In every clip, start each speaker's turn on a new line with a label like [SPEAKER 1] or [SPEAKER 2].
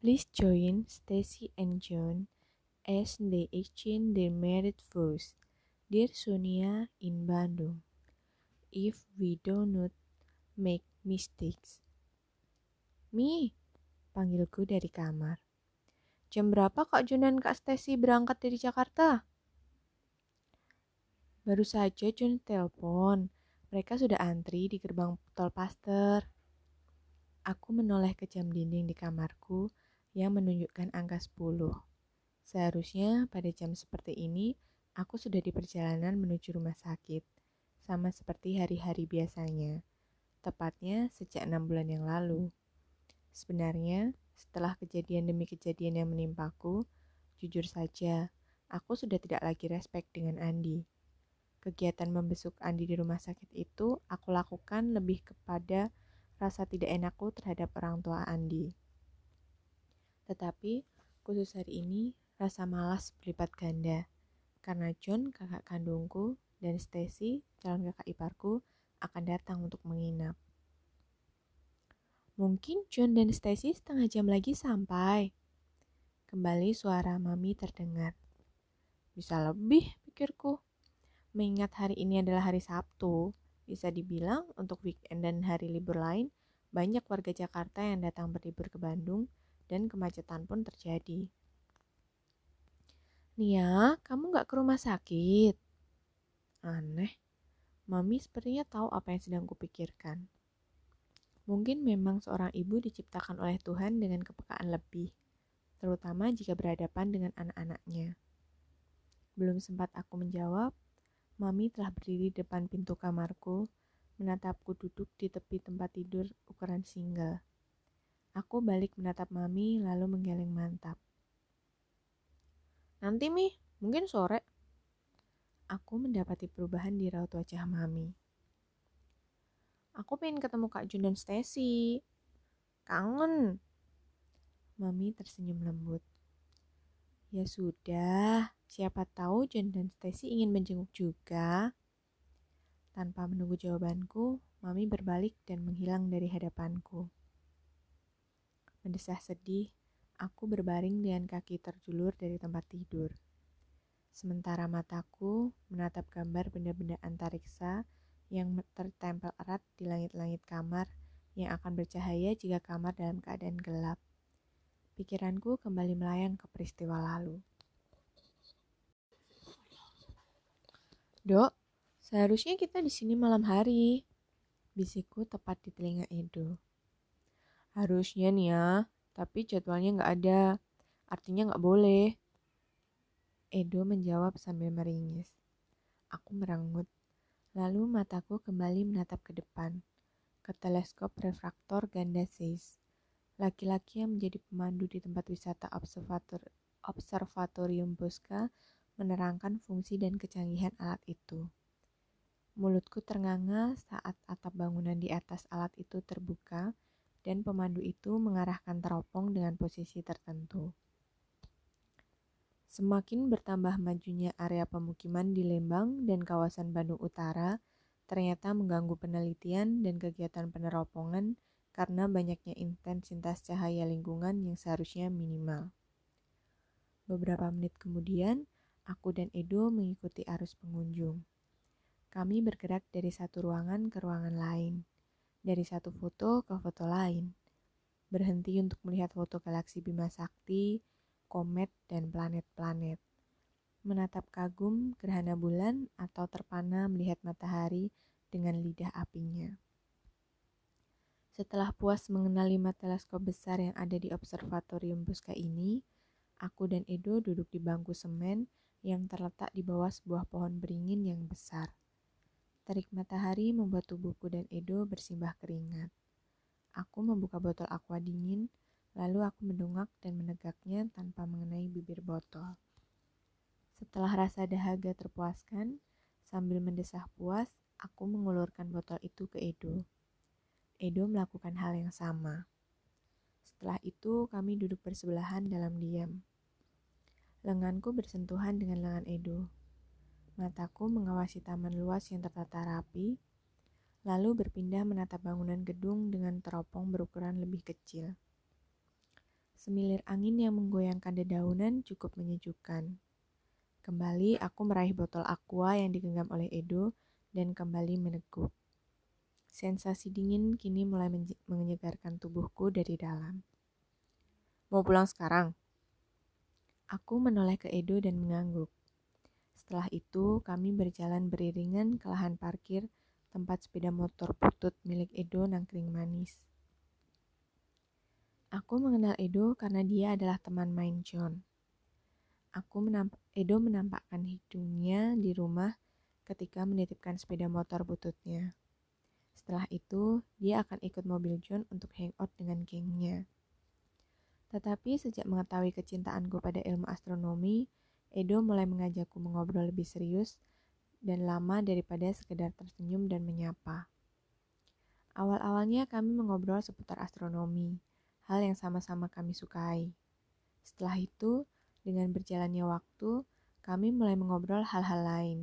[SPEAKER 1] Please join Stacy and John as they exchange their married vows. Dear Sonia in Bandung, if we do not make mistakes. Mi, panggilku dari kamar. Jam berapa Kak John dan Kak Stacy berangkat dari Jakarta? Baru saja John telepon. Mereka sudah antri di gerbang tol Paster. Aku menoleh ke jam dinding di kamarku yang menunjukkan angka 10. Seharusnya pada jam seperti ini, aku sudah di perjalanan menuju rumah sakit, sama seperti hari-hari biasanya. Tepatnya sejak enam bulan yang lalu. Sebenarnya, setelah kejadian demi kejadian yang menimpaku, jujur saja, aku sudah tidak lagi respect dengan Andi kegiatan membesuk Andi di rumah sakit itu aku lakukan lebih kepada rasa tidak enakku terhadap orang tua Andi. Tetapi khusus hari ini rasa malas berlipat ganda karena John kakak kandungku dan Stacy calon kakak iparku akan datang untuk menginap. Mungkin John dan Stacy setengah jam lagi sampai. Kembali suara mami terdengar. Bisa lebih, pikirku. Mengingat hari ini adalah hari Sabtu, bisa dibilang untuk weekend dan hari libur lain, banyak warga Jakarta yang datang berlibur ke Bandung dan kemacetan pun terjadi. Nia, kamu gak ke rumah sakit? Aneh, Mami sepertinya tahu apa yang sedang kupikirkan. Mungkin memang seorang ibu diciptakan oleh Tuhan dengan kepekaan lebih, terutama jika berhadapan dengan anak-anaknya. Belum sempat aku menjawab, Mami telah berdiri di depan pintu kamarku, menatapku duduk di tepi tempat tidur ukuran single. Aku balik menatap Mami lalu menggeleng mantap. Nanti Mi, mungkin sore. Aku mendapati perubahan di raut wajah Mami. Aku pengen ketemu Kak Jun dan Stacy. Kangen. Mami tersenyum lembut. Ya sudah, siapa tahu John dan Stacy ingin menjenguk juga. Tanpa menunggu jawabanku, Mami berbalik dan menghilang dari hadapanku. Mendesah sedih, aku berbaring dengan kaki terjulur dari tempat tidur. Sementara mataku menatap gambar benda-benda antariksa yang tertempel erat di langit-langit kamar yang akan bercahaya jika kamar dalam keadaan gelap. Pikiranku kembali melayang ke peristiwa lalu. Dok, seharusnya kita di sini malam hari. Bisikku tepat di telinga Edo. Harusnya nih ya, tapi jadwalnya nggak ada. Artinya nggak boleh. Edo menjawab sambil meringis. Aku merengut. Lalu mataku kembali menatap ke depan, ke teleskop refraktor ganda Zeiss laki-laki yang menjadi pemandu di tempat wisata observator Observatorium Bosca menerangkan fungsi dan kecanggihan alat itu. Mulutku ternganga saat atap bangunan di atas alat itu terbuka dan pemandu itu mengarahkan teropong dengan posisi tertentu. Semakin bertambah majunya area pemukiman di Lembang dan kawasan Bandung Utara, ternyata mengganggu penelitian dan kegiatan peneropongan karena banyaknya intensitas cahaya lingkungan yang seharusnya minimal. Beberapa menit kemudian, aku dan Edo mengikuti arus pengunjung. Kami bergerak dari satu ruangan ke ruangan lain, dari satu foto ke foto lain, berhenti untuk melihat foto galaksi Bima Sakti, komet, dan planet-planet, menatap kagum gerhana bulan atau terpana melihat matahari dengan lidah apinya. Setelah puas mengenal lima teleskop besar yang ada di Observatorium Bosca ini, aku dan Edo duduk di bangku semen yang terletak di bawah sebuah pohon beringin yang besar. Terik matahari membuat tubuhku dan Edo bersimbah keringat. Aku membuka botol aqua dingin, lalu aku mendongak dan menegaknya tanpa mengenai bibir botol. Setelah rasa dahaga terpuaskan, sambil mendesah puas, aku mengulurkan botol itu ke Edo. Edo melakukan hal yang sama. Setelah itu, kami duduk bersebelahan dalam diam. Lenganku bersentuhan dengan lengan Edo. Mataku mengawasi taman luas yang tertata rapi, lalu berpindah menatap bangunan gedung dengan teropong berukuran lebih kecil. Semilir angin yang menggoyangkan dedaunan cukup menyejukkan. Kembali aku meraih botol aqua yang digenggam oleh Edo dan kembali meneguk. Sensasi dingin kini mulai menyegarkan tubuhku dari dalam. Mau pulang sekarang? Aku menoleh ke Edo dan mengangguk. Setelah itu, kami berjalan beriringan ke lahan parkir tempat sepeda motor putut milik Edo nangkring manis. Aku mengenal Edo karena dia adalah teman main John. Aku menamp Edo menampakkan hidungnya di rumah ketika menitipkan sepeda motor bututnya. Setelah itu, dia akan ikut mobil John untuk hangout dengan gengnya. Tetapi sejak mengetahui kecintaanku pada ilmu astronomi, Edo mulai mengajakku mengobrol lebih serius dan lama daripada sekedar tersenyum dan menyapa. Awal-awalnya kami mengobrol seputar astronomi, hal yang sama-sama kami sukai. Setelah itu, dengan berjalannya waktu, kami mulai mengobrol hal-hal lain.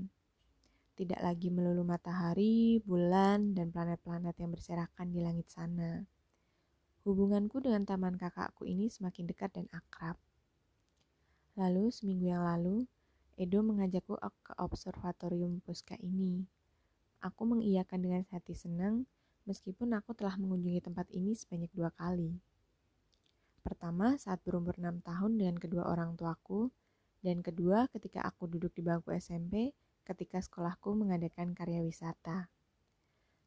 [SPEAKER 1] Tidak lagi melulu matahari, bulan, dan planet-planet yang berserakan di langit sana. Hubunganku dengan taman kakakku ini semakin dekat dan akrab. Lalu, seminggu yang lalu, Edo mengajakku ke observatorium Puska ini. Aku mengiyakan dengan hati senang, meskipun aku telah mengunjungi tempat ini sebanyak dua kali. Pertama, saat berumur 6 tahun dengan kedua orang tuaku, dan kedua ketika aku duduk di bangku SMP ketika sekolahku mengadakan karya wisata.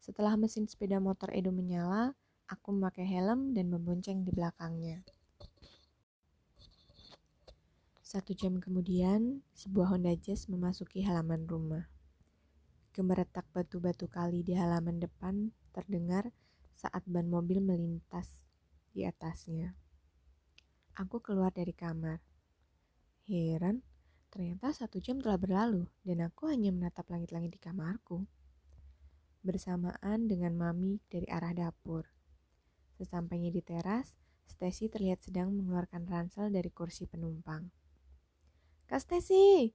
[SPEAKER 1] Setelah mesin sepeda motor Edo menyala, aku memakai helm dan membonceng di belakangnya. Satu jam kemudian, sebuah Honda Jazz memasuki halaman rumah. Gemeretak batu-batu kali di halaman depan terdengar saat ban mobil melintas di atasnya. Aku keluar dari kamar. Heran, ternyata satu jam telah berlalu dan aku hanya menatap langit-langit di kamarku. Bersamaan dengan Mami dari arah dapur. Sesampainya di teras, Stacy terlihat sedang mengeluarkan ransel dari kursi penumpang. Kak Stacy!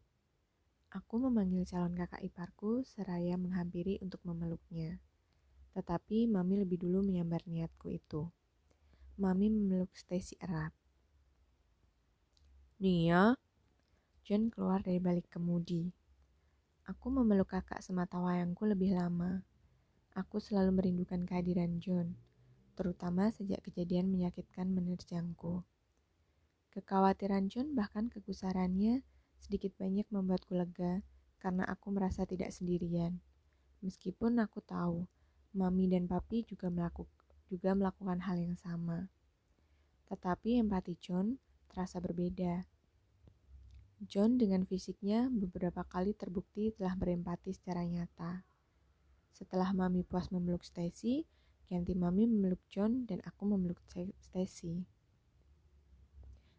[SPEAKER 1] Aku memanggil calon kakak iparku seraya menghampiri untuk memeluknya. Tetapi Mami lebih dulu menyambar niatku itu. Mami memeluk Stacy erat. Nia, John keluar dari balik kemudi. Aku memeluk kakak semata wayangku lebih lama. Aku selalu merindukan kehadiran John, terutama sejak kejadian menyakitkan menerjangku. Kekhawatiran John bahkan kegusarannya sedikit banyak membuatku lega karena aku merasa tidak sendirian. Meskipun aku tahu, mami dan papi juga, melaku, juga melakukan hal yang sama. Tetapi empati John terasa berbeda. John dengan fisiknya beberapa kali terbukti telah berempati secara nyata. Setelah Mami puas memeluk Stacy, ganti Mami memeluk John dan aku memeluk Stacy.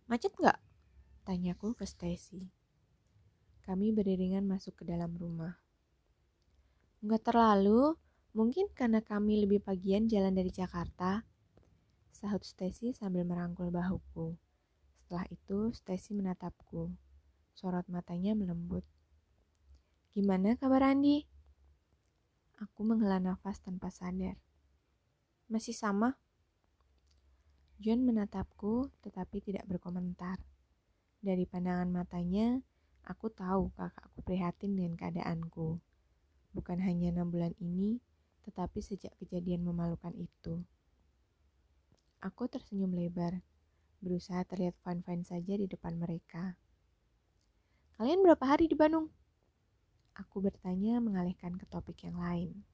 [SPEAKER 1] Macet nggak? Tanyaku ke Stacy. Kami beriringan masuk ke dalam rumah. Nggak terlalu, mungkin karena kami lebih pagian jalan dari Jakarta. Sahut Stacy sambil merangkul bahuku. Setelah itu, Stacy menatapku. Sorot matanya melembut. Gimana kabar Andi? Aku menghela nafas tanpa sadar. Masih sama? John menatapku tetapi tidak berkomentar. Dari pandangan matanya, aku tahu kakakku prihatin dengan keadaanku. Bukan hanya enam bulan ini, tetapi sejak kejadian memalukan itu. Aku tersenyum lebar berusaha terlihat fine-fine saja di depan mereka. Kalian berapa hari di Bandung? Aku bertanya mengalihkan ke topik yang lain.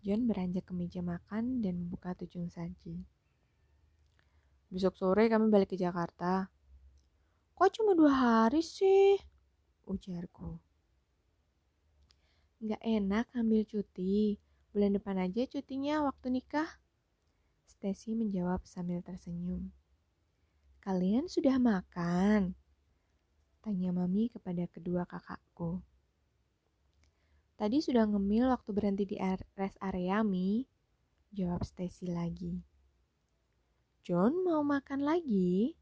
[SPEAKER 1] John beranjak ke meja makan dan membuka tujung saji. Besok sore kami balik ke Jakarta. Kok cuma dua hari sih? Ujarku. Gak enak ambil cuti. Bulan depan aja cutinya waktu nikah. Stacy menjawab sambil tersenyum. Kalian sudah makan? Tanya Mami kepada kedua kakakku. Tadi sudah ngemil waktu berhenti di rest area, Mi. Jawab Stacy lagi. John mau makan lagi?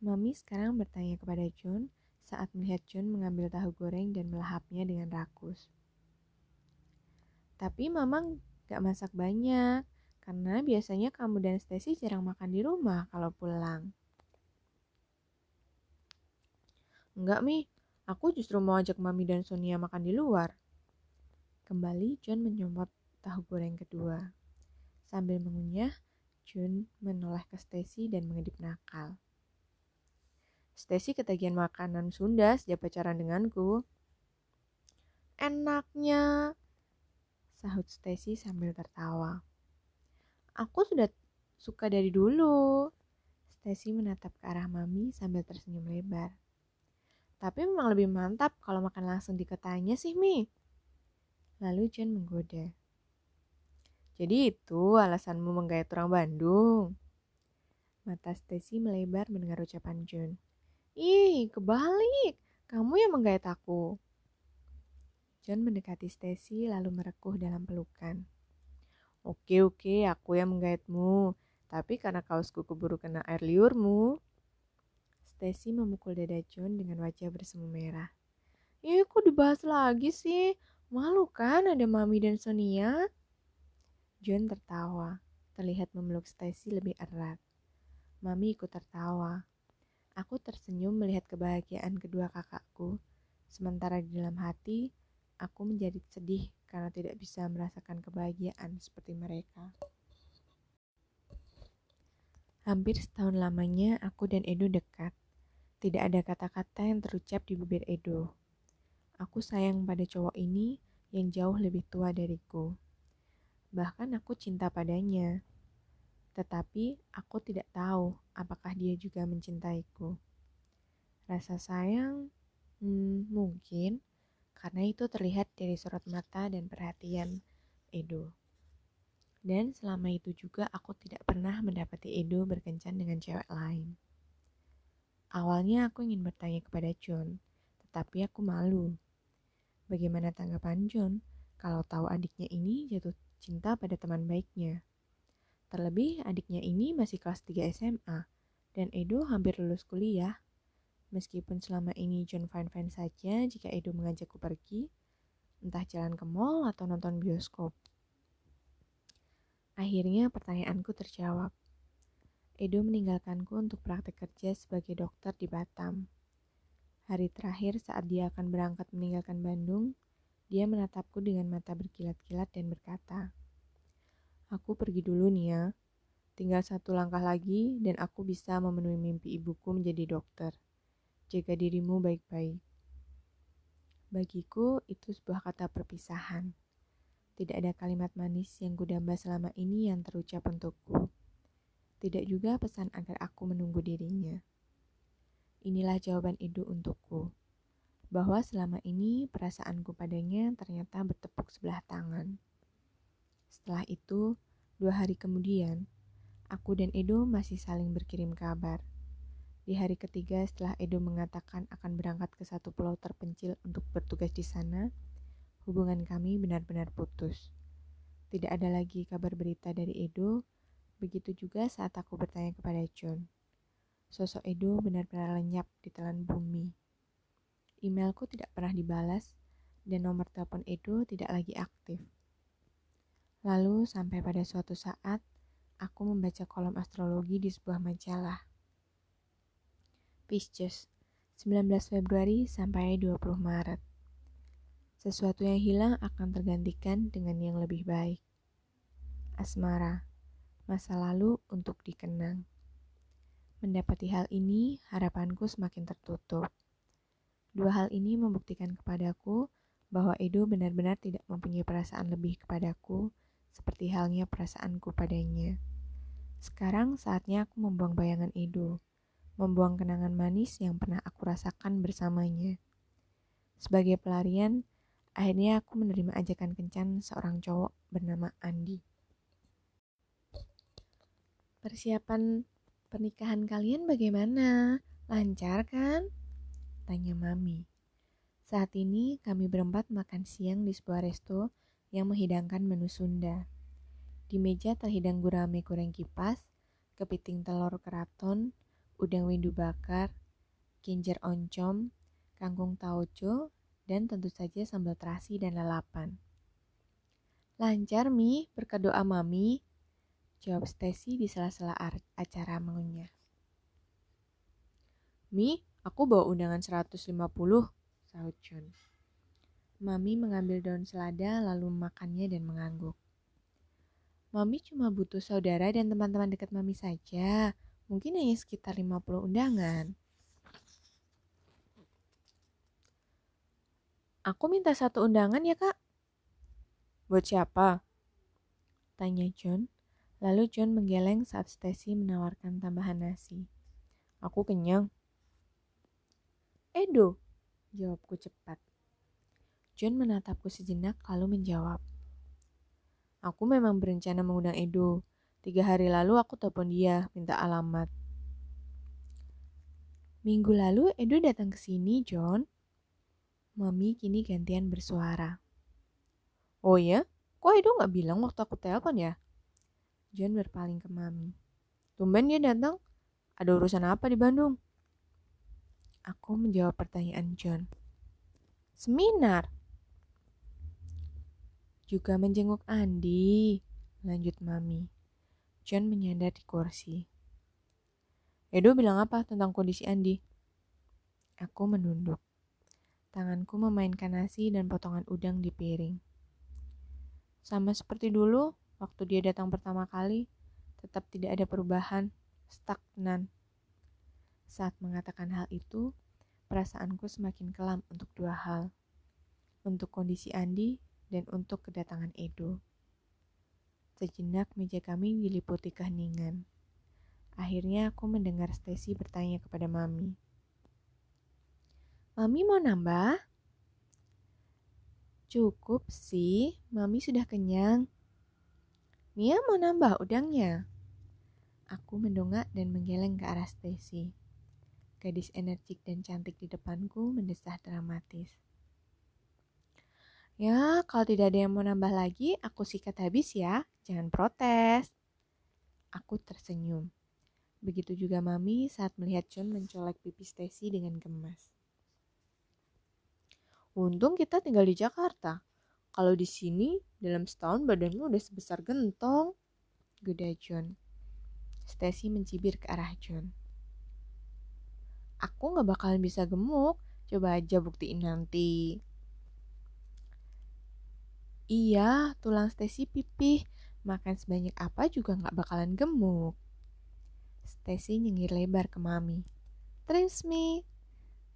[SPEAKER 1] Mami sekarang bertanya kepada John saat melihat John mengambil tahu goreng dan melahapnya dengan rakus. Tapi Mama gak masak banyak, Karena biasanya kamu dan Stacy jarang makan di rumah kalau pulang.
[SPEAKER 2] Enggak, Mi. Aku justru mau ajak Mami dan Sonia makan di luar.
[SPEAKER 1] Kembali John menyomot tahu goreng kedua. Sambil mengunyah, John menoleh ke Stacy dan mengedip nakal.
[SPEAKER 2] Stacy ketagihan makanan Sunda sejak pacaran denganku.
[SPEAKER 1] Enaknya, sahut Stacy sambil tertawa.
[SPEAKER 2] Aku sudah suka dari dulu.
[SPEAKER 1] Stacy menatap ke arah Mami sambil tersenyum lebar.
[SPEAKER 2] Tapi memang lebih mantap kalau makan langsung di ketanya sih, Mi.
[SPEAKER 1] Lalu John menggoda.
[SPEAKER 2] Jadi itu alasanmu menggait orang Bandung.
[SPEAKER 1] Mata Stacy melebar mendengar ucapan John.
[SPEAKER 2] Ih, kebalik. Kamu yang menggait aku.
[SPEAKER 1] John mendekati Stacy lalu merekuh dalam pelukan.
[SPEAKER 2] Oke oke, aku yang menggaitmu. Tapi karena kaosku keburu kena air liurmu.
[SPEAKER 1] Stacy memukul dada John dengan wajah bersemu merah.
[SPEAKER 2] Ih, kok dibahas lagi sih? Malu kan ada Mami dan Sonia?
[SPEAKER 1] John tertawa, terlihat memeluk Stacy lebih erat. Mami ikut tertawa. Aku tersenyum melihat kebahagiaan kedua kakakku, sementara di dalam hati aku menjadi sedih karena tidak bisa merasakan kebahagiaan seperti mereka. Hampir setahun lamanya aku dan Edo dekat. Tidak ada kata-kata yang terucap di bibir Edo. Aku sayang pada cowok ini yang jauh lebih tua dariku. Bahkan aku cinta padanya. Tetapi aku tidak tahu apakah dia juga mencintaiku. Rasa sayang, hmm, mungkin, karena itu terlihat dari sorot mata dan perhatian Edo. Dan selama itu juga aku tidak pernah mendapati Edo berkencan dengan cewek lain. Awalnya aku ingin bertanya kepada John, tetapi aku malu. Bagaimana tanggapan John kalau tahu adiknya ini jatuh cinta pada teman baiknya? Terlebih adiknya ini masih kelas 3 SMA dan Edo hampir lulus kuliah. Meskipun selama ini John fine-fine saja jika Edo mengajakku pergi, entah jalan ke mall atau nonton bioskop. Akhirnya pertanyaanku terjawab. Edo meninggalkanku untuk praktek kerja sebagai dokter di Batam. Hari terakhir saat dia akan berangkat meninggalkan Bandung, dia menatapku dengan mata berkilat-kilat dan berkata, Aku pergi dulu nih ya. Tinggal satu langkah lagi dan aku bisa memenuhi mimpi ibuku menjadi dokter jaga dirimu baik-baik. Bagiku, itu sebuah kata perpisahan. Tidak ada kalimat manis yang kudamba selama ini yang terucap untukku. Tidak juga pesan agar aku menunggu dirinya. Inilah jawaban Edo untukku. Bahwa selama ini perasaanku padanya ternyata bertepuk sebelah tangan. Setelah itu, dua hari kemudian, aku dan Edo masih saling berkirim kabar. Di hari ketiga setelah Edo mengatakan akan berangkat ke satu pulau terpencil untuk bertugas di sana, hubungan kami benar-benar putus. Tidak ada lagi kabar berita dari Edo, begitu juga saat aku bertanya kepada John. Sosok Edo benar-benar lenyap di telan bumi. Emailku tidak pernah dibalas, dan nomor telepon Edo tidak lagi aktif. Lalu sampai pada suatu saat, aku membaca kolom astrologi di sebuah majalah. Pisces, 19 Februari sampai 20 Maret. Sesuatu yang hilang akan tergantikan dengan yang lebih baik. Asmara, masa lalu untuk dikenang. Mendapati hal ini, harapanku semakin tertutup. Dua hal ini membuktikan kepadaku bahwa Edo benar-benar tidak mempunyai perasaan lebih kepadaku, seperti halnya perasaanku padanya. Sekarang saatnya aku membuang bayangan Edo membuang kenangan manis yang pernah aku rasakan bersamanya. Sebagai pelarian, akhirnya aku menerima ajakan kencan seorang cowok bernama Andi. Persiapan pernikahan kalian bagaimana? Lancar kan? Tanya Mami. Saat ini kami berempat makan siang di sebuah resto yang menghidangkan menu Sunda. Di meja terhidang gurame goreng kipas, kepiting telur keraton, udang windu bakar, kinjer oncom, kangkung tauco, dan tentu saja sambal terasi dan lalapan. Lancar, Mi, berkat doa Mami. Jawab Stacy di sela-sela acara mengunyah.
[SPEAKER 2] Mi, aku bawa undangan 150, sahut John.
[SPEAKER 1] Mami mengambil daun selada lalu memakannya dan mengangguk. Mami cuma butuh saudara dan teman-teman dekat Mami saja. Mungkin hanya sekitar 50 undangan.
[SPEAKER 2] Aku minta satu undangan ya, Kak. Buat siapa?
[SPEAKER 1] Tanya John. Lalu John menggeleng saat Stacy menawarkan tambahan nasi.
[SPEAKER 2] Aku kenyang.
[SPEAKER 1] Edo, jawabku cepat. John menatapku sejenak lalu menjawab.
[SPEAKER 2] Aku memang berencana mengundang Edo. Tiga hari lalu aku telepon dia, minta alamat.
[SPEAKER 1] Minggu lalu Edo datang ke sini, John. Mami kini gantian bersuara.
[SPEAKER 2] Oh ya? Kok Edo gak bilang waktu aku telepon ya?
[SPEAKER 1] John berpaling ke Mami.
[SPEAKER 2] Tumben dia datang. Ada urusan apa di Bandung?
[SPEAKER 1] Aku menjawab pertanyaan John.
[SPEAKER 2] Seminar.
[SPEAKER 1] Juga menjenguk Andi, lanjut Mami. John menyandar di kursi.
[SPEAKER 2] Edo bilang apa tentang kondisi Andi?
[SPEAKER 1] Aku menunduk. Tanganku memainkan nasi dan potongan udang di piring. Sama seperti dulu, waktu dia datang pertama kali, tetap tidak ada perubahan, stagnan. Saat mengatakan hal itu, perasaanku semakin kelam untuk dua hal. Untuk kondisi Andi dan untuk kedatangan Edo. Sejenak meja kami diliputi keheningan. Akhirnya aku mendengar Stacy bertanya kepada Mami. Mami mau nambah? Cukup sih, Mami sudah kenyang. Nia mau nambah udangnya. Aku mendongak dan menggeleng ke arah Stacy. Gadis energik dan cantik di depanku mendesah dramatis. Ya, kalau tidak ada yang mau nambah lagi, aku sikat habis ya. Jangan protes. Aku tersenyum. Begitu juga Mami saat melihat John mencolek pipi Stacy dengan gemas.
[SPEAKER 2] Untung kita tinggal di Jakarta. Kalau di sini, dalam setahun badanmu udah sebesar gentong.
[SPEAKER 1] Goda John. Stacy mencibir ke arah John.
[SPEAKER 2] Aku gak bakalan bisa gemuk. Coba aja buktiin nanti.
[SPEAKER 1] Iya, tulang Stacy pipih. Makan sebanyak apa juga gak bakalan gemuk. Stacy nyengir lebar ke Mami. Trins me.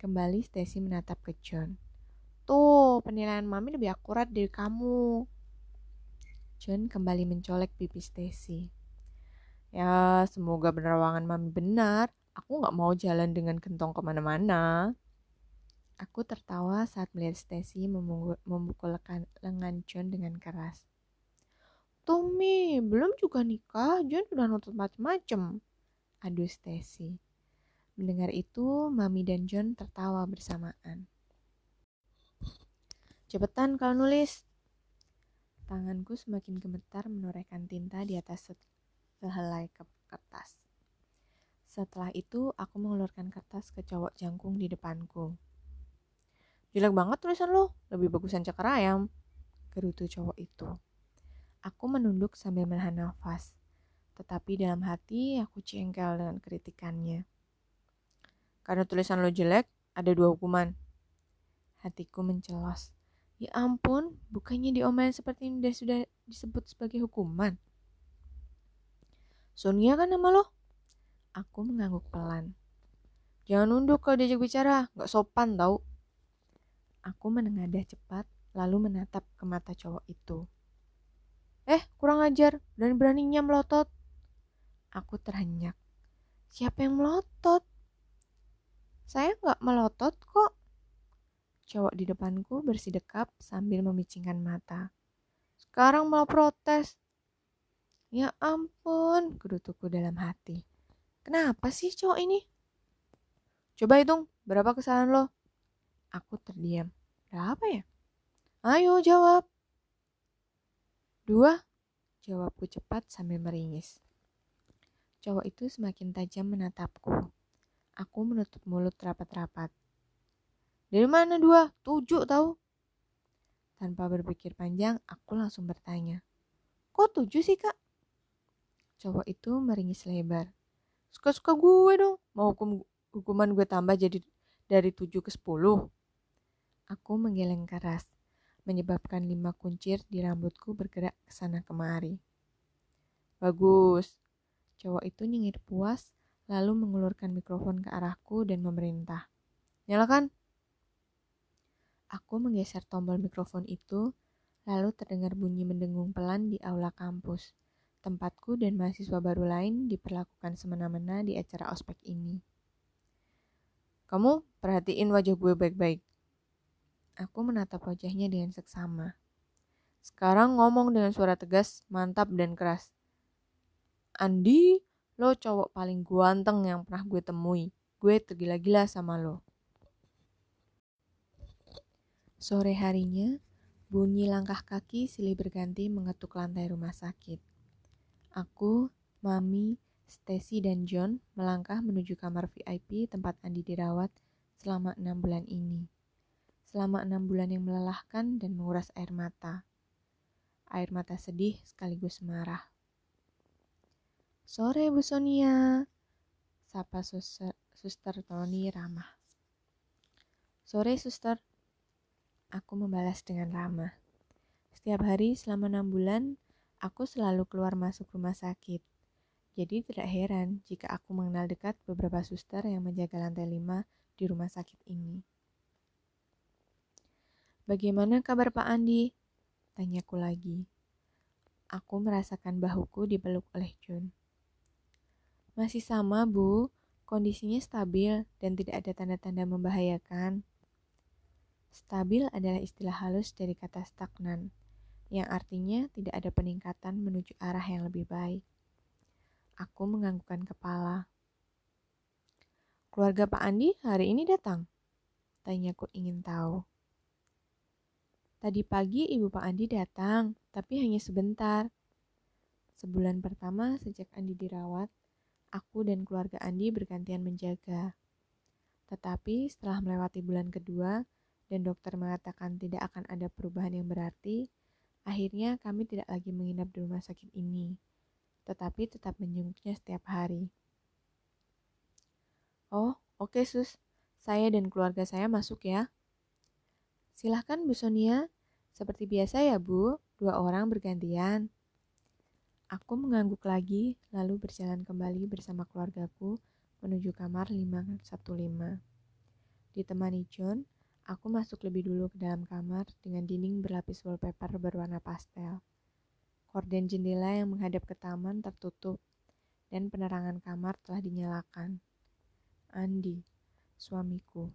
[SPEAKER 1] Kembali Stacy menatap ke John. Tuh, penilaian Mami lebih akurat dari kamu. John kembali mencolek pipi Stacy.
[SPEAKER 2] Ya, semoga penerawangan Mami benar. Aku gak mau jalan dengan kentong ke mana-mana.
[SPEAKER 1] Aku tertawa saat melihat Stacy memukul lengan John dengan keras. Tumi, belum juga nikah, John sudah nutut macem-macem. Aduh Stacy. Mendengar itu, Mami dan John tertawa bersamaan. Cepetan kalau nulis. Tanganku semakin gemetar menorehkan tinta di atas sehelai kertas. Setelah itu, aku mengeluarkan kertas ke cowok jangkung di depanku.
[SPEAKER 2] Jelek banget tulisan lo, lebih bagusan cakar ayam.
[SPEAKER 1] Gerutu cowok itu. Aku menunduk sambil menahan nafas. Tetapi dalam hati aku cengkel dengan kritikannya.
[SPEAKER 2] Karena tulisan lo jelek, ada dua hukuman.
[SPEAKER 1] Hatiku mencelos. Ya ampun, bukannya diomelin seperti ini sudah disebut sebagai hukuman.
[SPEAKER 2] Sonia kan nama lo?
[SPEAKER 1] Aku mengangguk pelan.
[SPEAKER 2] Jangan nunduk kalau diajak bicara, gak sopan tau.
[SPEAKER 1] Aku menengadah cepat, lalu menatap ke mata cowok itu.
[SPEAKER 2] Eh, kurang ajar, dan beraninya melotot.
[SPEAKER 1] Aku terhenyak. Siapa yang melotot? Saya gak melotot kok. Cowok di depanku bersidekap sambil memicingkan mata.
[SPEAKER 2] Sekarang mau protes.
[SPEAKER 1] Ya ampun, gerutuku dalam hati. Kenapa sih cowok ini?
[SPEAKER 2] Coba hitung, berapa kesalahan lo?
[SPEAKER 1] Aku terdiam. Berapa ya?
[SPEAKER 2] Ayo jawab.
[SPEAKER 1] Dua, jawabku cepat sambil meringis. Cowok itu semakin tajam menatapku. Aku menutup mulut rapat-rapat.
[SPEAKER 2] Dari mana dua? Tujuh tahu?
[SPEAKER 1] Tanpa berpikir panjang, aku langsung bertanya.
[SPEAKER 2] Kok tujuh sih kak?
[SPEAKER 1] Cowok itu meringis lebar. Suka-suka gue dong, mau hukum hukuman gue tambah jadi dari 7 ke 10. Aku menggeleng keras, menyebabkan lima kuncir di rambutku bergerak ke sana kemari. Bagus. Cowok itu nyengir puas, lalu mengulurkan mikrofon ke arahku dan memerintah. Nyalakan. Aku menggeser tombol mikrofon itu, lalu terdengar bunyi mendengung pelan di aula kampus. Tempatku dan mahasiswa baru lain diperlakukan semena-mena di acara ospek ini. Kamu perhatiin wajah gue baik-baik. Aku menatap wajahnya dengan seksama. Sekarang ngomong dengan suara tegas, mantap dan keras. Andi, lo cowok paling ganteng yang pernah gue temui. Gue tergila-gila sama lo. Sore harinya, bunyi langkah kaki silih berganti mengetuk lantai rumah sakit. Aku, Mami, Stacy dan John melangkah menuju kamar VIP tempat Andi dirawat selama enam bulan ini. Selama enam bulan yang melelahkan dan menguras air mata. Air mata sedih sekaligus marah. Sore Bu Sonia, sapa suster, suster Tony ramah. Sore suster, aku membalas dengan ramah. Setiap hari selama enam bulan, aku selalu keluar masuk rumah sakit. Jadi tidak heran jika aku mengenal dekat beberapa suster yang menjaga lantai lima di rumah sakit ini. Bagaimana kabar Pak Andi? Tanyaku lagi. Aku merasakan bahuku dipeluk oleh John. Masih sama, Bu. Kondisinya stabil dan tidak ada tanda-tanda membahayakan. Stabil adalah istilah halus dari kata stagnan, yang artinya tidak ada peningkatan menuju arah yang lebih baik. Aku menganggukkan kepala. Keluarga Pak Andi hari ini datang? Tanyaku ingin tahu. Tadi pagi ibu Pak Andi datang, tapi hanya sebentar. Sebulan pertama sejak Andi dirawat, aku dan keluarga Andi bergantian menjaga. Tetapi setelah melewati bulan kedua dan dokter mengatakan tidak akan ada perubahan yang berarti, akhirnya kami tidak lagi menginap di rumah sakit ini, tetapi tetap menjenguknya setiap hari. Oh, oke okay, sus. Saya dan keluarga saya masuk ya. Silahkan Bu Sonia. Seperti biasa ya Bu, dua orang bergantian. Aku mengangguk lagi, lalu berjalan kembali bersama keluargaku menuju kamar 515. Ditemani John, aku masuk lebih dulu ke dalam kamar dengan dinding berlapis wallpaper berwarna pastel. Korden jendela yang menghadap ke taman tertutup, dan penerangan kamar telah dinyalakan. Andi, suamiku,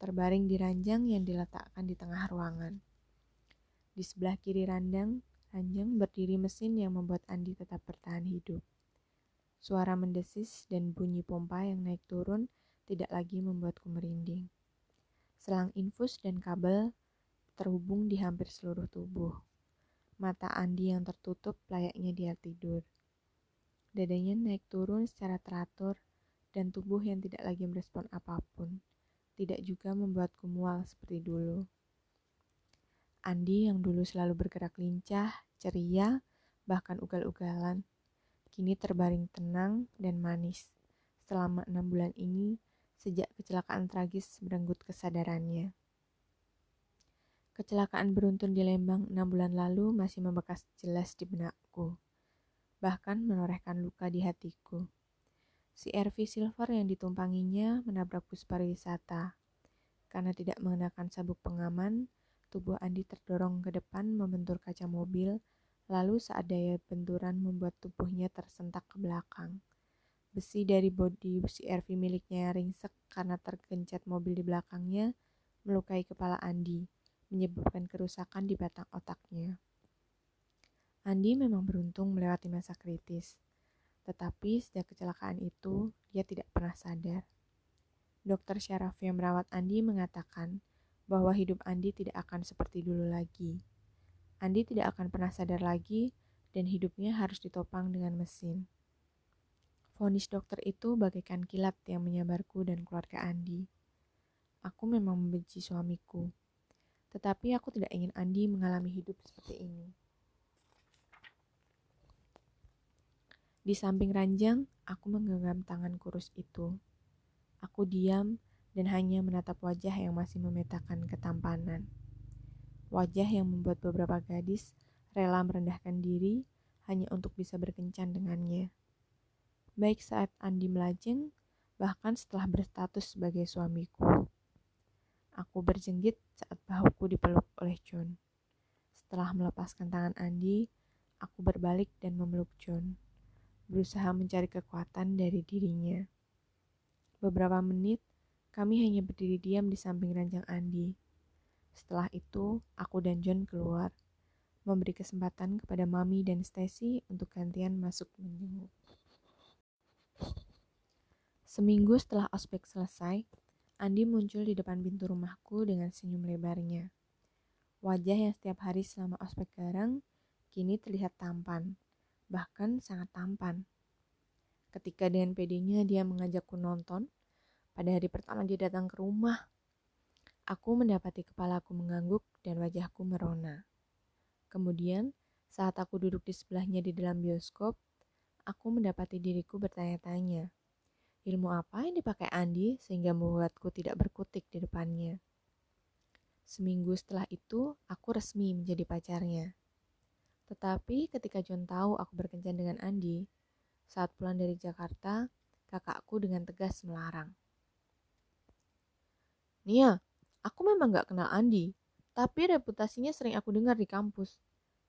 [SPEAKER 1] terbaring di ranjang yang diletakkan di tengah ruangan. Di sebelah kiri randang Ranjang berdiri mesin yang membuat Andi tetap bertahan hidup. Suara mendesis dan bunyi pompa yang naik turun tidak lagi membuatku merinding. Selang infus dan kabel terhubung di hampir seluruh tubuh. Mata Andi yang tertutup layaknya dia tidur. Dadanya naik turun secara teratur dan tubuh yang tidak lagi merespon apa pun. Tidak juga membuatku mual seperti dulu. Andi yang dulu selalu bergerak lincah, ceria, bahkan ugal-ugalan, kini terbaring tenang dan manis selama enam bulan ini sejak kecelakaan tragis merenggut kesadarannya. Kecelakaan beruntun di Lembang enam bulan lalu masih membekas jelas di benakku, bahkan menorehkan luka di hatiku. Si RV Silver yang ditumpanginya menabrak bus pariwisata. Karena tidak mengenakan sabuk pengaman, Tubuh Andi terdorong ke depan membentur kaca mobil, lalu saat daya benturan membuat tubuhnya tersentak ke belakang. Besi dari bodi CRV miliknya ringsek karena tergencet mobil di belakangnya, melukai kepala Andi, menyebabkan kerusakan di batang otaknya. Andi memang beruntung melewati masa kritis, tetapi sejak kecelakaan itu, dia tidak pernah sadar. Dokter syaraf yang merawat Andi mengatakan bahwa hidup Andi tidak akan seperti dulu lagi. Andi tidak akan pernah sadar lagi dan hidupnya harus ditopang dengan mesin. Fonis dokter itu bagaikan kilat yang menyabarku dan keluarga Andi. Aku memang membenci suamiku, tetapi aku tidak ingin Andi mengalami hidup seperti ini. Di samping ranjang, aku menggenggam tangan kurus itu. Aku diam dan hanya menatap wajah yang masih memetakan ketampanan. Wajah yang membuat beberapa gadis rela merendahkan diri hanya untuk bisa berkencan dengannya. Baik saat Andi melajeng, bahkan setelah berstatus sebagai suamiku. Aku berjenggit saat bahuku dipeluk oleh John. Setelah melepaskan tangan Andi, aku berbalik dan memeluk John, berusaha mencari kekuatan dari dirinya. Beberapa menit, kami hanya berdiri diam di samping ranjang Andi. Setelah itu, aku dan John keluar, memberi kesempatan kepada Mami dan Stacy untuk gantian masuk menjenguk. Seminggu setelah ospek selesai, Andi muncul di depan pintu rumahku dengan senyum lebarnya. Wajah yang setiap hari selama ospek garang kini terlihat tampan, bahkan sangat tampan. Ketika dengan pedenya dia mengajakku nonton, pada hari pertama dia datang ke rumah, aku mendapati kepalaku mengangguk dan wajahku merona. Kemudian, saat aku duduk di sebelahnya di dalam bioskop, aku mendapati diriku bertanya-tanya, ilmu apa yang dipakai Andi sehingga membuatku tidak berkutik di depannya. Seminggu setelah itu, aku resmi menjadi pacarnya. Tetapi ketika John tahu aku berkencan dengan Andi, saat pulang dari Jakarta, kakakku dengan tegas melarang. Nia, aku memang gak kenal Andi, tapi reputasinya sering aku dengar di kampus.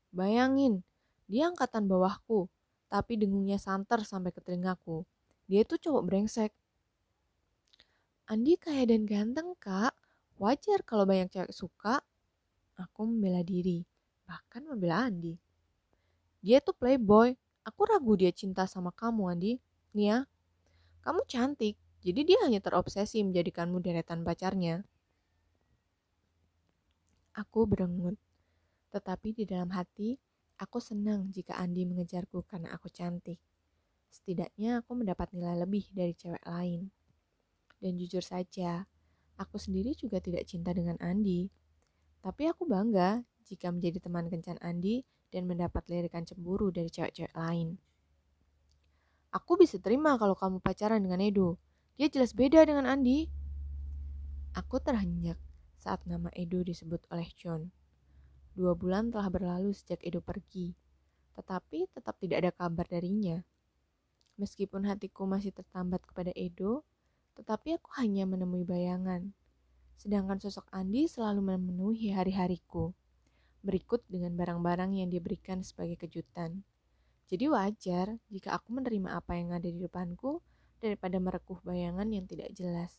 [SPEAKER 1] Bayangin, dia angkatan bawahku, tapi dengungnya santer sampai ke telingaku. Dia itu cowok brengsek. Andi kaya dan ganteng, kak. Wajar kalau banyak cewek suka. Aku membela diri, bahkan membela Andi. Dia tuh playboy. Aku ragu dia cinta sama kamu, Andi. Nia, kamu cantik, jadi dia hanya terobsesi menjadikanmu deretan pacarnya. Aku berengut, tetapi di dalam hati aku senang jika Andi mengejarku karena aku cantik. Setidaknya aku mendapat nilai lebih dari cewek lain. Dan jujur saja, aku sendiri juga tidak cinta dengan Andi. Tapi aku bangga jika menjadi teman kencan Andi dan mendapat lirikan cemburu dari cewek-cewek lain. Aku bisa terima kalau kamu pacaran dengan Edo, dia jelas beda dengan Andi. Aku terhenyak saat nama Edo disebut oleh John. Dua bulan telah berlalu sejak Edo pergi, tetapi tetap tidak ada kabar darinya. Meskipun hatiku masih tertambat kepada Edo, tetapi aku hanya menemui bayangan. Sedangkan sosok Andi selalu memenuhi hari-hariku, berikut dengan barang-barang yang diberikan sebagai kejutan. Jadi wajar jika aku menerima apa yang ada di depanku daripada merekuh bayangan yang tidak jelas.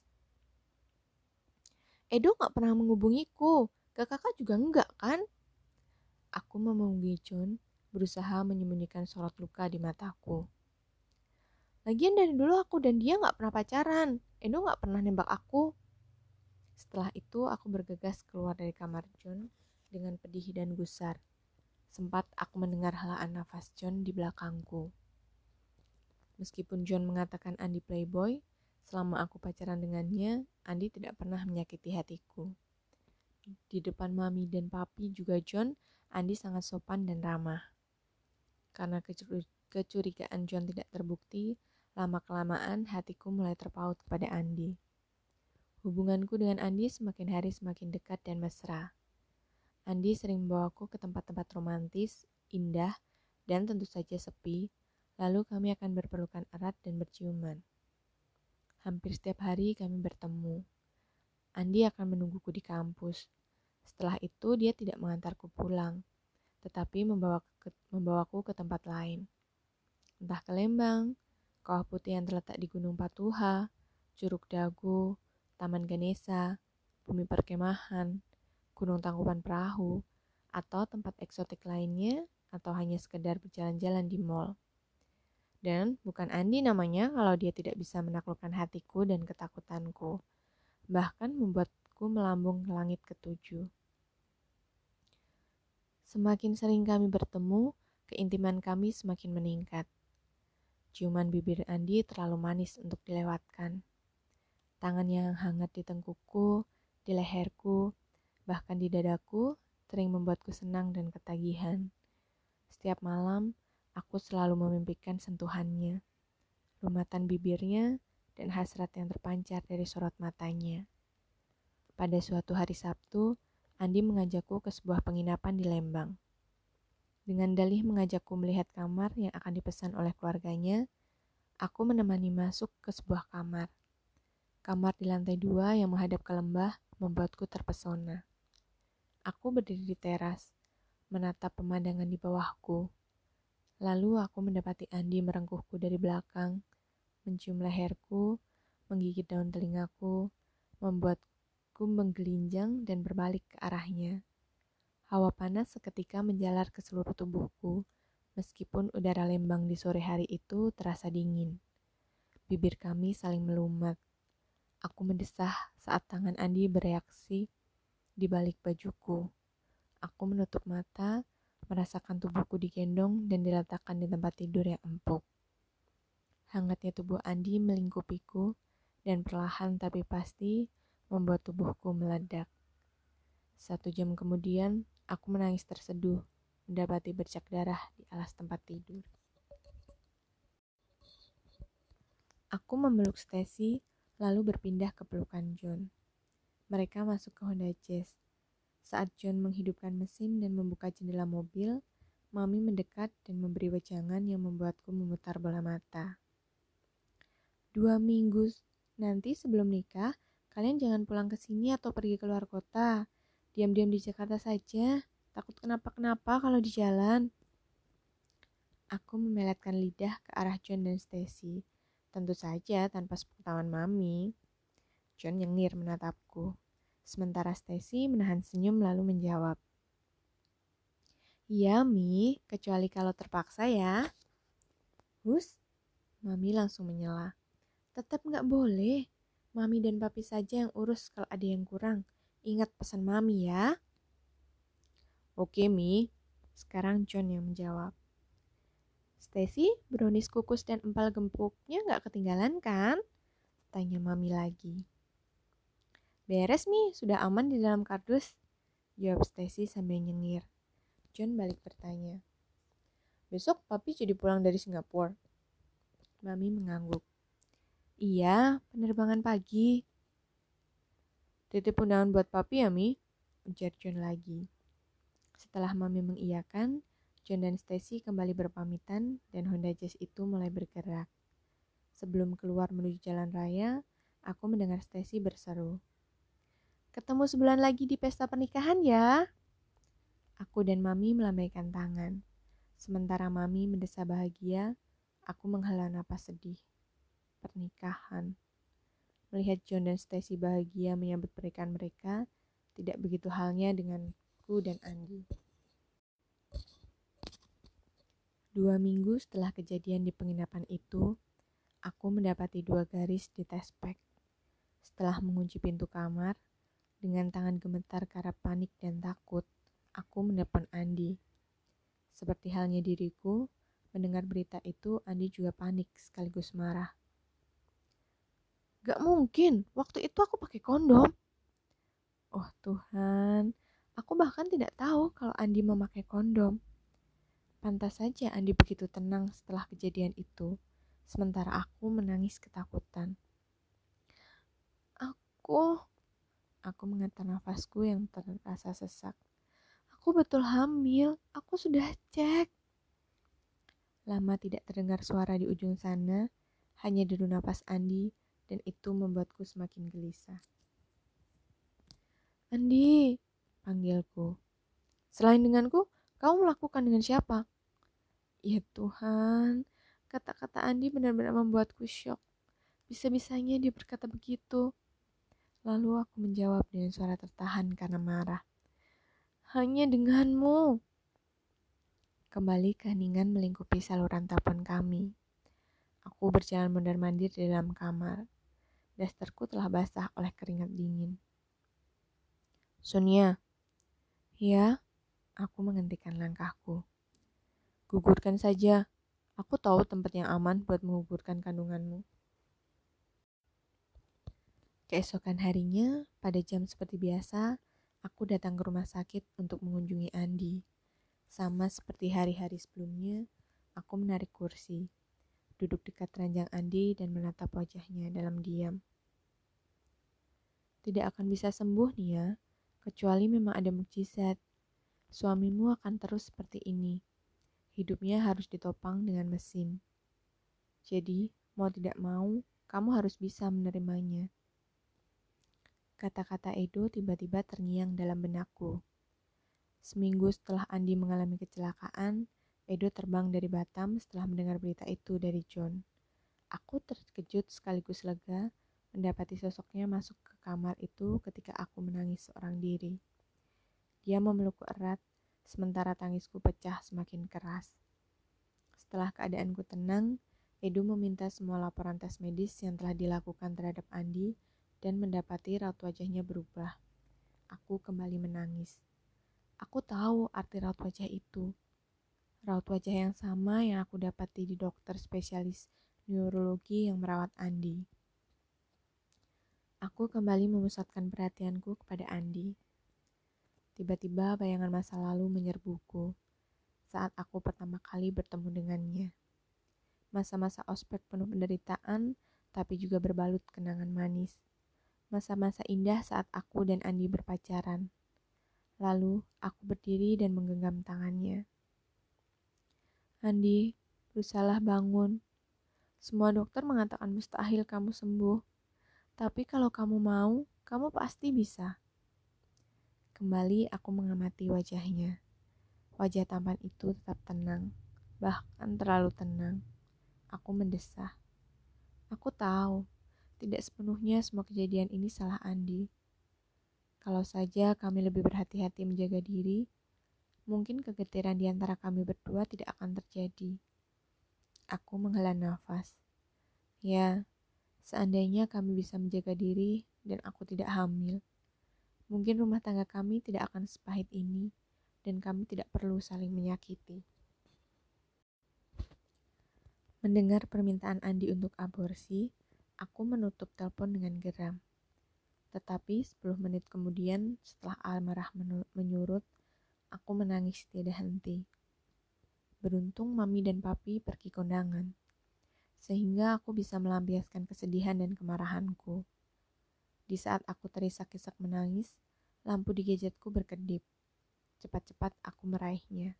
[SPEAKER 1] Edo gak pernah menghubungiku, kakak juga enggak kan? Aku memenuhi John, berusaha menyembunyikan sorot luka di mataku. Lagian dari dulu aku dan dia gak pernah pacaran, Edo gak pernah nembak aku. Setelah itu aku bergegas keluar dari kamar John dengan pedih dan gusar. Sempat aku mendengar helaan nafas John di belakangku. Meskipun John mengatakan Andi playboy, selama aku pacaran dengannya, Andi tidak pernah menyakiti hatiku. Di depan mami dan papi juga John, Andi sangat sopan dan ramah. Karena kecurigaan John tidak terbukti, lama-kelamaan hatiku mulai terpaut kepada Andi. Hubunganku dengan Andi semakin hari semakin dekat dan mesra. Andi sering membawaku ke tempat-tempat romantis, indah, dan tentu saja sepi, Lalu kami akan berpelukan erat dan berciuman. Hampir setiap hari kami bertemu. Andi akan menungguku di kampus. Setelah itu dia tidak mengantarku pulang, tetapi membawaku ke tempat lain. Entah ke Lembang, Kawah Putih yang terletak di Gunung Patuha, Curug Dago, Taman Ganesa, Bumi Perkemahan, Gunung Tangkuban Perahu, atau tempat eksotik lainnya, atau hanya sekedar berjalan-jalan di mall. Dan bukan Andi namanya kalau dia tidak bisa menaklukkan hatiku dan ketakutanku. Bahkan membuatku melambung ke langit ketujuh. Semakin sering kami bertemu, keintiman kami semakin meningkat. Ciuman bibir Andi terlalu manis untuk dilewatkan. Tangan yang hangat di tengkukku, di leherku, bahkan di dadaku, sering membuatku senang dan ketagihan. Setiap malam, Aku selalu memimpikan sentuhannya, lumatan bibirnya, dan hasrat yang terpancar dari sorot matanya. Pada suatu hari Sabtu, Andi mengajakku ke sebuah penginapan di Lembang. Dengan dalih mengajakku melihat kamar yang akan dipesan oleh keluarganya, aku menemani masuk ke sebuah kamar. Kamar di lantai dua yang menghadap ke lembah membuatku terpesona. Aku berdiri di teras, menatap pemandangan di bawahku. Lalu aku mendapati Andi merengkuhku dari belakang, mencium leherku, menggigit daun telingaku, membuatku menggelinjang dan berbalik ke arahnya. Hawa panas seketika menjalar ke seluruh tubuhku, meskipun udara lembang di sore hari itu terasa dingin. Bibir kami saling melumat. Aku mendesah saat tangan Andi bereaksi di balik bajuku. Aku menutup mata, merasakan tubuhku digendong dan diletakkan di tempat tidur yang empuk. Hangatnya tubuh Andi melingkupiku dan perlahan tapi pasti membuat tubuhku meledak. Satu jam kemudian, aku menangis terseduh mendapati bercak darah di alas tempat tidur. Aku memeluk Stacy, lalu berpindah ke pelukan John. Mereka masuk ke Honda Jazz. Saat John menghidupkan mesin dan membuka jendela mobil, Mami mendekat dan memberi wejangan yang membuatku memutar bola mata. Dua minggu nanti sebelum nikah, kalian jangan pulang ke sini atau pergi keluar kota. Diam-diam di Jakarta saja. Takut kenapa-kenapa kalau di jalan. Aku memeletkan lidah ke arah John dan Stacy. Tentu saja tanpa sepengetahuan Mami. John nyengir menatapku. Sementara Stacy menahan senyum lalu menjawab. Iya, Mi, kecuali kalau terpaksa ya. Hus, Mami langsung menyela. Tetap nggak boleh. Mami dan Papi saja yang urus kalau ada yang kurang. Ingat pesan Mami ya. Oke, Mi. Sekarang John yang menjawab. Stacy, brownies kukus dan empal gempuknya nggak ketinggalan kan? Tanya Mami lagi. Beres mi, sudah aman di dalam kardus. Jawab Stacy sambil nyengir. John balik bertanya. Besok papi jadi pulang dari Singapura. Mami mengangguk. Iya, penerbangan pagi. Titip undangan buat papi ya, Mi? Ujar John lagi. Setelah Mami mengiyakan, John dan Stacy kembali berpamitan dan Honda Jazz itu mulai bergerak. Sebelum keluar menuju jalan raya, aku mendengar Stacy berseru. Ketemu sebulan lagi di pesta pernikahan ya. Aku dan Mami melambaikan tangan. Sementara Mami mendesa bahagia, aku menghela napas sedih. Pernikahan. Melihat John dan Stacy bahagia menyambut pernikahan mereka, tidak begitu halnya denganku dan Andi. Dua minggu setelah kejadian di penginapan itu, aku mendapati dua garis di tes pack. Setelah mengunci pintu kamar, dengan tangan gemetar karena panik dan takut, aku menelpon Andi. Seperti halnya diriku, mendengar berita itu, Andi juga panik sekaligus marah. Gak mungkin, waktu itu aku pakai kondom. Oh Tuhan, aku bahkan tidak tahu kalau Andi memakai kondom. Pantas saja Andi begitu tenang setelah kejadian itu, sementara aku menangis ketakutan. Aku Aku mengatur nafasku yang terasa sesak. Aku betul hamil, aku sudah cek. Lama tidak terdengar suara di ujung sana, hanya deru nafas Andi, dan itu membuatku semakin gelisah. Andi, panggilku. Selain denganku, kamu melakukan dengan siapa? Ya Tuhan, kata-kata Andi benar-benar membuatku syok. Bisa-bisanya dia berkata begitu. Lalu aku menjawab dengan suara tertahan karena marah. Hanya denganmu. Kembali keheningan melingkupi saluran telepon kami. Aku berjalan mondar-mandir di dalam kamar. Dasterku telah basah oleh keringat dingin. Sonia. Ya, aku menghentikan langkahku. Gugurkan saja. Aku tahu tempat yang aman buat menggugurkan kandunganmu. Keesokan harinya, pada jam seperti biasa, aku datang ke rumah sakit untuk mengunjungi Andi. Sama seperti hari-hari sebelumnya, Aku menarik kursi, duduk dekat ranjang Andi dan menatap wajahnya dalam diam. Tidak akan bisa sembuh, Nia, kecuali memang ada mukjizat. Suamimu akan terus seperti ini. Hidupnya harus ditopang dengan mesin. Jadi, mau tidak mau, kamu harus bisa menerimanya. Kata-kata Edo tiba-tiba terngiang dalam benakku. Seminggu setelah Andi mengalami kecelakaan, Edo terbang dari Batam setelah mendengar berita itu dari John. Aku terkejut sekaligus lega mendapati sosoknya masuk ke kamar itu ketika aku menangis seorang diri. Dia memelukku erat, sementara tangisku pecah semakin keras. Setelah keadaanku tenang, Edo meminta semua laporan tes medis yang telah dilakukan terhadap Andi dan mendapati raut wajahnya berubah. Aku kembali menangis. Aku tahu arti raut wajah itu. Raut wajah yang sama yang aku dapati di dokter spesialis neurologi yang merawat Andi. Aku kembali memusatkan perhatianku kepada Andi. Tiba-tiba bayangan masa lalu menyerbuku saat aku pertama kali bertemu dengannya. Masa-masa ospek penuh penderitaan, tapi juga berbalut kenangan manis. Masa-masa indah saat aku dan Andi berpacaran Lalu aku berdiri dan menggenggam tangannya. Andi, berusaha bangun. Semua dokter mengatakan mustahil kamu sembuh. Tapi kalau kamu mau, kamu pasti bisa. Kembali aku mengamati wajahnya. Wajah tampan itu tetap tenang, bahkan terlalu tenang. Aku mendesah. Aku tahu, tidak sepenuhnya semua kejadian ini salah Andi. Kalau saja kami lebih berhati-hati menjaga diri, mungkin kegetiran di antara kami berdua tidak akan terjadi. Aku menghela nafas. Ya, seandainya kami bisa menjaga diri dan aku tidak hamil, mungkin rumah tangga kami tidak akan sepahit ini dan kami tidak perlu saling menyakiti. Mendengar permintaan Andi untuk aborsi, aku menutup telepon dengan geram. Tetapi 10 menit kemudian setelah amarah menyurut, aku menangis tiada henti. Beruntung mami dan papi pergi kondangan, sehingga aku bisa melampiaskan kesedihan dan kemarahanku. Di saat aku terisak-isak menangis, lampu di gadgetku berkedip. Cepat-cepat aku meraihnya.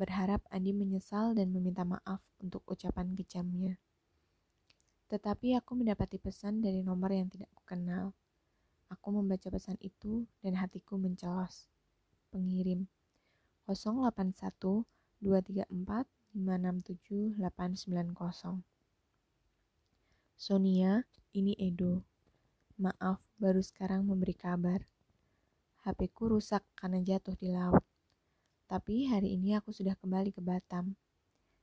[SPEAKER 1] Berharap Andi menyesal dan meminta maaf untuk ucapan kejamnya. Tetapi aku mendapati pesan dari nomor yang tidak kukenal. Aku membaca pesan itu dan hatiku mencelos. Pengirim 081 234 567 890. Sonia, ini Edo. Maaf, baru sekarang memberi kabar. HP-ku rusak karena jatuh di laut. Tapi hari ini aku sudah kembali ke Batam.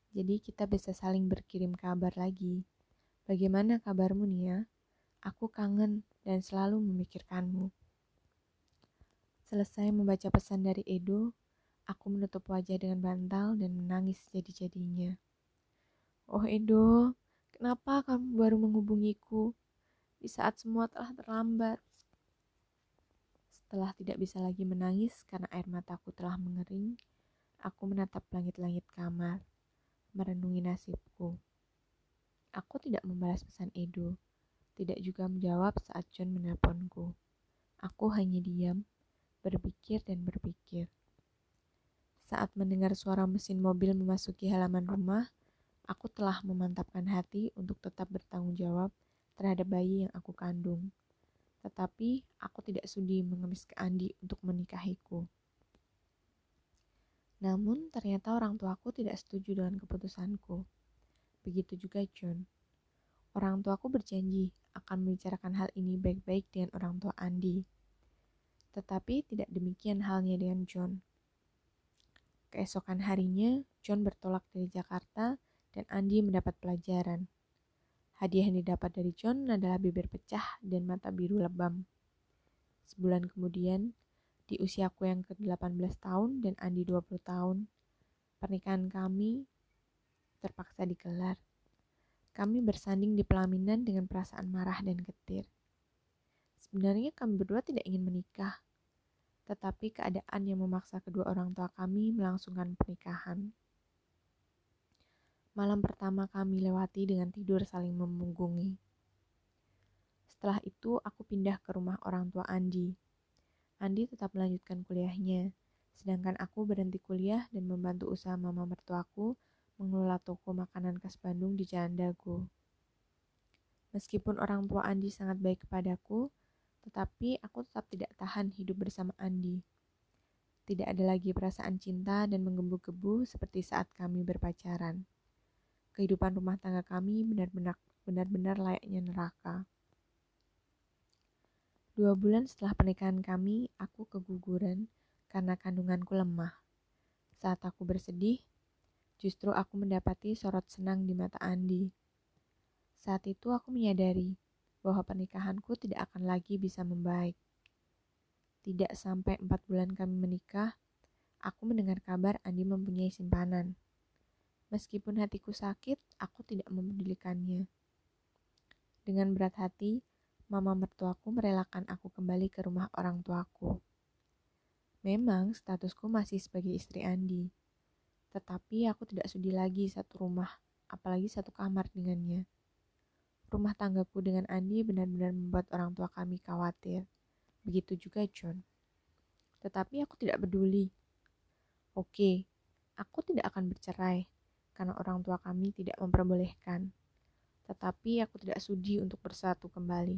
[SPEAKER 1] Jadi kita bisa saling berkirim kabar lagi. Bagaimana kabarmu, Nia? Aku kangen dan selalu memikirkanmu. Selesai membaca pesan dari Edo, aku menutup wajah dengan bantal dan menangis jadi-jadinya. Oh Edo, kenapa kamu baru menghubungiku di saat semua telah terlambat? Setelah tidak bisa lagi menangis karena air mataku telah mengering, aku menatap langit-langit kamar, merenungi nasibku. Aku tidak membalas pesan Edo tidak juga menjawab saat John menelponku. Aku hanya diam, berpikir dan berpikir. Saat mendengar suara mesin mobil memasuki halaman rumah, aku telah memantapkan hati untuk tetap bertanggung jawab terhadap bayi yang aku kandung. Tetapi aku tidak sudi mengemis ke Andi untuk menikahiku. Namun ternyata orang tuaku tidak setuju dengan keputusanku. Begitu juga John. Orang tuaku berjanji akan membicarakan hal ini baik-baik dengan orang tua Andi. Tetapi tidak demikian halnya dengan John. Keesokan harinya, John bertolak dari Jakarta dan Andi mendapat pelajaran. Hadiah yang didapat dari John adalah bibir pecah dan mata biru lebam. Sebulan kemudian, di usiaku yang ke-18 tahun dan Andi 20 tahun, pernikahan kami terpaksa digelar. Kami bersanding di pelaminan dengan perasaan marah dan getir. Sebenarnya kami berdua tidak ingin menikah, tetapi keadaan yang memaksa kedua orang tua kami melangsungkan pernikahan. Malam pertama kami lewati dengan tidur saling memunggungi. Setelah itu, aku pindah ke rumah orang tua Andi. Andi tetap melanjutkan kuliahnya, sedangkan aku berhenti kuliah dan membantu usaha mama mertuaku mengelola toko makanan khas Bandung di Jalan Dago. Meskipun orang tua Andi sangat baik kepadaku, tetapi aku tetap tidak tahan hidup bersama Andi. Tidak ada lagi perasaan cinta dan menggebu-gebu seperti saat kami berpacaran kehidupan rumah tangga kami benar-benar benar-benar layaknya neraka. Dua bulan setelah pernikahan kami, aku keguguran karena kandunganku lemah. Saat aku bersedih, justru aku mendapati sorot senang di mata Andi. Saat itu aku menyadari bahwa pernikahanku tidak akan lagi bisa membaik. Tidak sampai empat bulan kami menikah, aku mendengar kabar Andi mempunyai simpanan. Meskipun hatiku sakit, aku tidak memedulikannya. Dengan berat hati, mama mertuaku merelakan aku kembali ke rumah orang tuaku. Memang statusku masih sebagai istri Andi, tetapi aku tidak sudi lagi satu rumah, apalagi satu kamar dengannya. Rumah tanggaku dengan Andi benar-benar membuat orang tua kami khawatir. Begitu juga John. Tetapi aku tidak peduli. Oke, aku tidak akan bercerai, karena orang tua kami tidak memperbolehkan. Tetapi aku tidak sudi untuk bersatu kembali.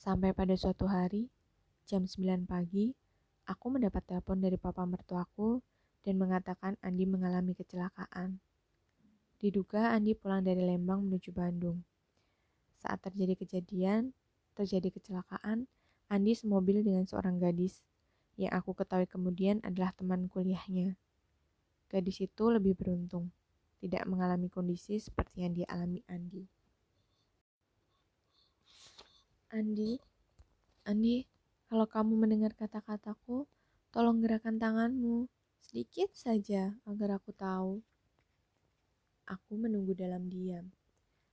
[SPEAKER 1] Sampai pada suatu hari, jam 9 pagi, aku mendapat telepon dari papa mertuaku dan mengatakan Andi mengalami kecelakaan. Diduga Andi pulang dari Lembang menuju Bandung. Saat terjadi kejadian, terjadi kecelakaan, Andi semobil dengan seorang gadis yang aku ketahui kemudian adalah teman kuliahnya. Gadis itu lebih beruntung, tidak mengalami kondisi seperti yang dialami Andi. Andi, Andi, kalau kamu mendengar kata-kataku, tolong gerakan tanganmu sedikit saja agar aku tahu. Aku menunggu dalam diam,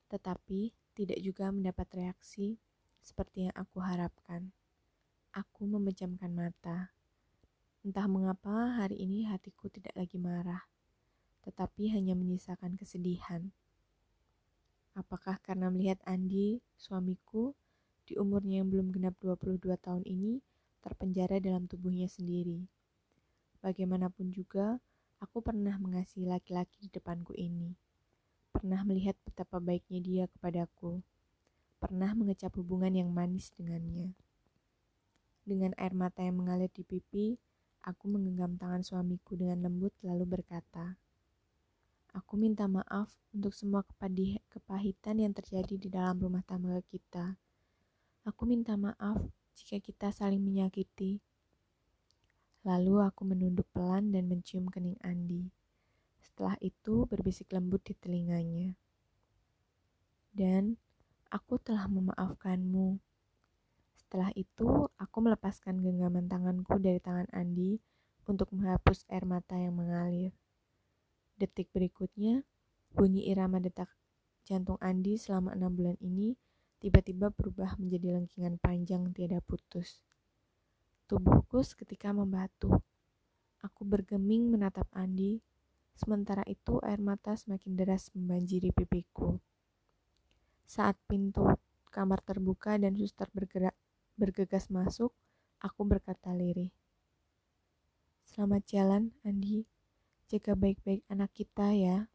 [SPEAKER 1] tetapi tidak juga mendapat reaksi seperti yang aku harapkan. Aku memejamkan mata Entah mengapa hari ini hatiku tidak lagi marah, tetapi hanya menyisakan kesedihan. Apakah karena melihat Andi, suamiku, di umurnya yang belum genap 22 tahun ini, terpenjara dalam tubuhnya sendiri. Bagaimanapun juga, aku pernah mengasihi laki-laki di depanku ini. Pernah melihat betapa baiknya dia kepadaku. Pernah mengecap hubungan yang manis dengannya. Dengan air mata yang mengalir di pipi, Aku menggenggam tangan suamiku dengan lembut lalu berkata, Aku minta maaf untuk semua kepahitan yang terjadi di dalam rumah tangga kita. Aku minta maaf jika kita saling menyakiti. Lalu aku menunduk pelan dan mencium kening Andi. Setelah itu berbisik lembut di telinganya. Dan aku telah memaafkanmu. Setelah itu, aku melepaskan genggaman tanganku dari tangan Andi untuk menghapus air mata yang mengalir. Detik berikutnya, bunyi irama detak jantung Andi selama enam bulan ini tiba-tiba berubah menjadi lengkingan panjang tiada putus. Tubuhku seketika membatu. Aku bergeming menatap Andi, sementara itu air mata semakin deras membanjiri pipiku. Saat pintu kamar terbuka dan suster bergerak bergegas masuk, aku berkata lirih. Selamat jalan, Andi. Jaga baik-baik anak kita ya.